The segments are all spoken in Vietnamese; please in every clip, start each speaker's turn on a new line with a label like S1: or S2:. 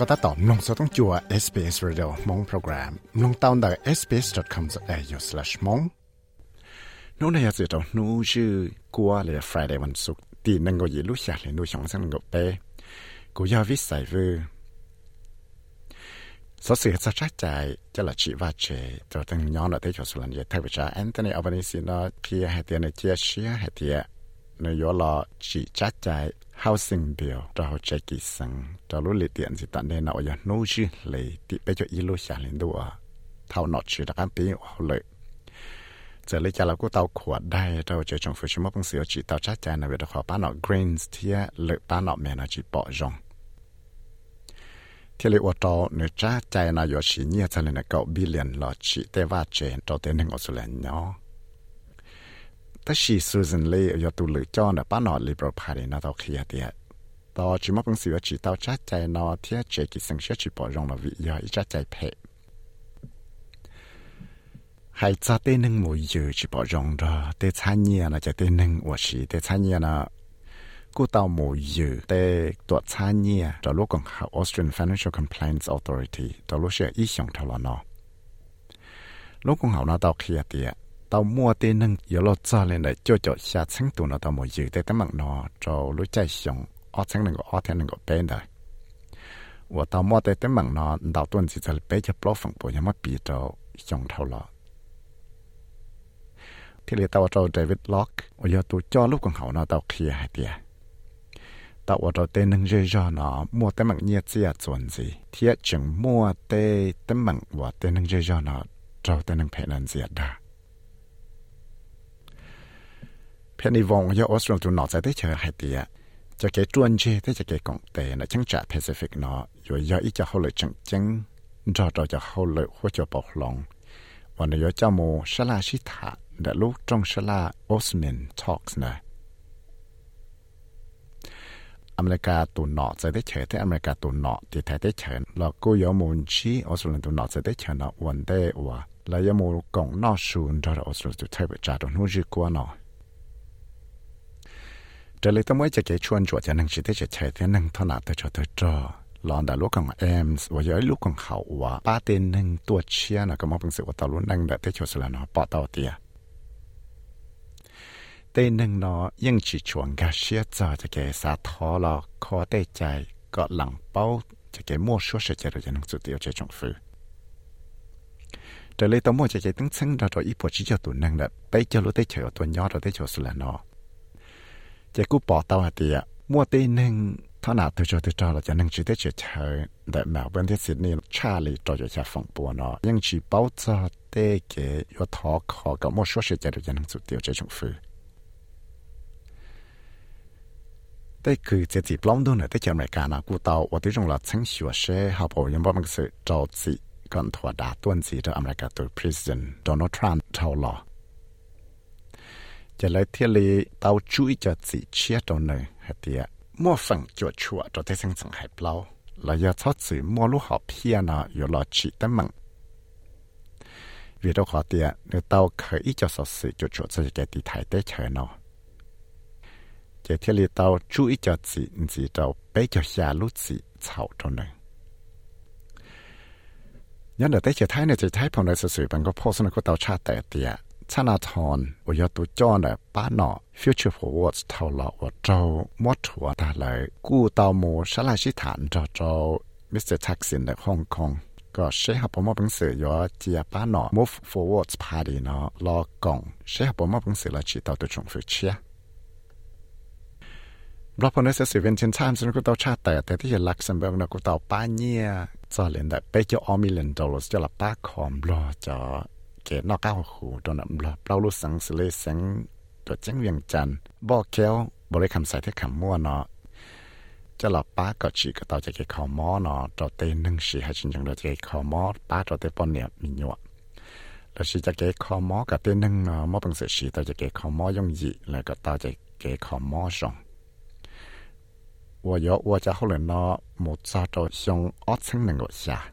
S1: ก็ตัดต่อมลงสต้องจัว SBS Radio มงโปรแกรมลงตาวน์ได้ sbs.com.au/mong นู้นในยาสิตัวนู้ชื่อกัวเลย Friday วันศุกร์ตีนึงก็ยีลุชาเลยนู้ชงสังกเปกูยาวิสัยเวสเสียจะใจจะละชีว่าเจตัวตั้งย้อนเราได้จดสุรันเยทวิชาแอนโทนีอัลบานิซีนอเพียให้เตียนเจียเชียให้เตียในยอลอชีจัดใจ housing bill ra ho check ki sang ra lu le tiện gì tận đây nào ya no chi le ti pe cho ilo xả lên đâu à thao nọ chi ra kan pi ho le giờ lấy cha là cô tàu khỏa đây tàu chơi trong phía chúng mốc sửa chỉ tàu chắc chắn là việc khó bán nọ greens thì lợi bán nọ mẹ nó chỉ bỏ rong thì lấy ô tô nữa chắc chắn là do chỉ nhiều là cậu billion là chỉ tế va chén tàu tên nên ở số là ta shi Susan Lee yo tu lu cho na pa no liberal party na to khia tia to chi ma pung si wa chi tao cha chai no tia che ki sang she chi po rong la vi yo i cha chai phe hai cha te nang mo yu chi po rong ra te cha nia na cha te nang cô tàu mù dự tê tuột xa nhia đó lúc còn học Austrian Financial Complaints Authority đó sẽ ý xong thảo lo nó. Lúc còn học nó tàu kia tiệt tao mua tiền nâng yếu lo cho lên này, cho cho xa sáng tù nó tao mua dự tê tấm mạng nó cho lối chạy xong ọ sáng nâng ọ thế này ọ bên đấy. và tao mua tê tấm mạng nó đào tuần chỉ cho bé cho blog phẳng bộ nhà mắt bị cho xong thâu lọ. Thì lấy tao cho David Locke. Và giờ tụ cho lúc còn hậu nó tao kia hai tia tao và cho tê nâng rơi cho nó mua tấm mạng nhiệt gì à chuẩn gì. Thì chừng mua tê tấm mạng và tê nâng rơi cho nó cho tê nâng phải làm gì à เพนี่วงยอออสเตรเลียตัวนอจะได้เจให้ยเตียจะเกจวนเชได้จะเกกองเตนะจังจ่าแปซิฟิกนาอยู่ยออีจะเขาเลยจังจังรอดจะเขาเลยหัวจะปอกลองวันนี้ยอเจ้าโมชลาชิตาเดลูกจงชลาออสเมนทอกส์นะอเมริกาตัวนอจะได้เฉยที่อเมริกาตัวนอที่แท้ได้เฉยล้วก็ยอมูลชีออสเตรเลียตัวนอจะได้เฉยนะวันเด้ว่าแล้วยอมูลกองนอชูนรอออสเตรเลียตัใเทปจ่าตรงนู้นจีกัวนอ trở lại tôi mới chạy chạy chuan chuột cho năng chỉ thế chạy chạy thế năng thọ nạp tới cho tới cho lon đã lúc còn em và giới lúc còn hậu và ba tên năng tua chia là có một bằng sự của tao luôn năng đã thế cho sự là nó. Bỏ tao tiệt tên năng nó, nhưng chỉ chuẩn gà xia cho cho cái sa thọ là khó tê chạy có lặng bao cho cái mua số sẽ chạy được cho năng sự tiêu chạy trong phu trở lại tôi mới chạy chạy tiếng xanh ra rồi ít bộ chỉ cho tụi năng đã bây giờ lúc tê chạy ở tụi nhỏ rồi tê cho sự là nó. cái cú bỏ tao hả tiệt mua tê nâng thọ nào từ cho từ cho là cho nâng chỉ tê chạy chạy để mà bên thế Sydney Charlie cho cho cha phòng bùa nó nhưng chỉ bao giờ tê cái yếu thọ khó có mua số sẽ chạy được cho nông sự tiêu cho trong phu แต่คือจะจีบล้อมดูเนี่ยแต่จะอเมริกานะกูเตาว่าที่จงเราชั้งชัวเช่เขาบอกยังบอกมันคือจอจีก่อนถั่วดาต้นจีตัวอเมริกาตัว president Donald Trump เท่าหล่อ จะเลยเที่ยลีเต้าจุ้ยจะสีเชี่ยตัวเนยฮะเดียมั่วฝังจวดชัวตัวเที่ยงสังหายเปล่าเราอยากทอดสื่อมั่วลูกหอบเพียนะอยู่หลอดฉีตั้งมังวิธีขอเดียเนื้อเต้าเคยอีจะสอดสื่อจวดชัวจะจะตีไทายได้เฉยเนาะจะเที่ยลีเต้าจุ้ยจะสีสีเตาเป๊ะจะยาลุสีเฉาตัวเนยยันเดแต่จะท้ายเนี่ยจะท้ายพองในสื่อบังก็โพสต์นก็เตาชาแต่เดีย ชนาทอนวยตัวจอนแบป้าหนอ Future Forward เท่าเราว่าเจ้ามดหัวตาเลยกู้เตาโมชลาชิฐานเจ้าเจ้ามิสเตอร์ทักซินในฮ่องกงก็ใช้หับผมว่าเป็นสือยอเจียป้าหนอ Move Forward พาดีเนาะรอกองใช้หับผมว่าเป็นสื่อละชีเตาตัวชงฟิชเชียรับพนัเสืบเวนเชนชามสนุกเตาชาแต่แต่ที่เห็นลักเซมเบิร์กนะกูเตาป้าเนี่ยจะเล่นได้เป๊ะเจ้ออมิเลนดอลลาร์จะละป้าคอมรอจอ kẻ nó cao hủ cho nậm bao lúc sáng xử lý sáng cho chính viên trần kéo bỏ lấy khẩm sai thế khẩm mua nó. Cho là ba có chỉ có tao chạy cái khó nó cho tê nâng sĩ hay chính chẳng đó chạy khó ba cho tê bọn niệm mình nhọ là sĩ chạy cái khó mó cả tê nâng nó mó bằng sự sĩ tao chạy cái khó mó dùng gì là cả tao chạy cái khó mó rộng. 我有我家后来呢，木扎着像二层那个下。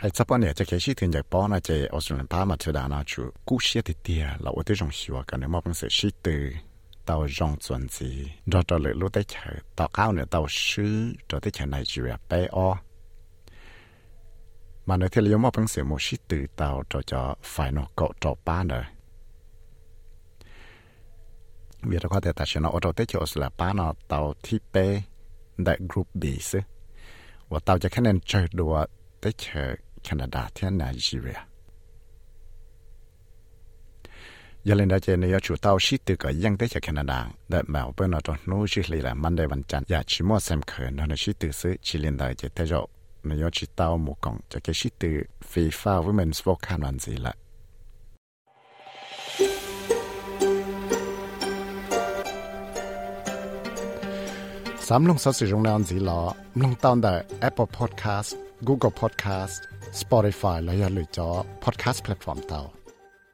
S1: 喺这半年就开始听日报呢，就我算把嘛出来那就故事的点，老我这种希望可能冇本事是的， tàu rong chuẩn gì đó cho lựa lúc tới chờ tàu cao nữa tàu sư cho tới chờ này chịu bé o mà nếu thì liệu mà bằng sự một sĩ từ tàu cho cho phải nó cọ cho ba nữa vì đó có thể ta sẽ nói ở tới chỗ là ba nó tàu thi bé đại group B chứ và tàu cho khả năng chơi đùa ได้เชแคนาดาเที่ไนจีเรียยาเลนดาเจนยาชูเต้าชิตึกยังได้จากแคนาดาแต่แมวเปิ้ลนอตนู้ชิลีละมันได้วันจันทร์อยากชิมอแซมเขินนอชิตึซื้อชิลินได้เจเตโจนยชิเต้าหมูกองจากชิตึฟีฟ่าวิเมนสโวคานวันสีละสามลงสัตว์สิรงนอนสีหลอลงตอนแต่ Apple Podcast Google Podcast Spotify และอย่าลืมจอ Podcast Platform เตา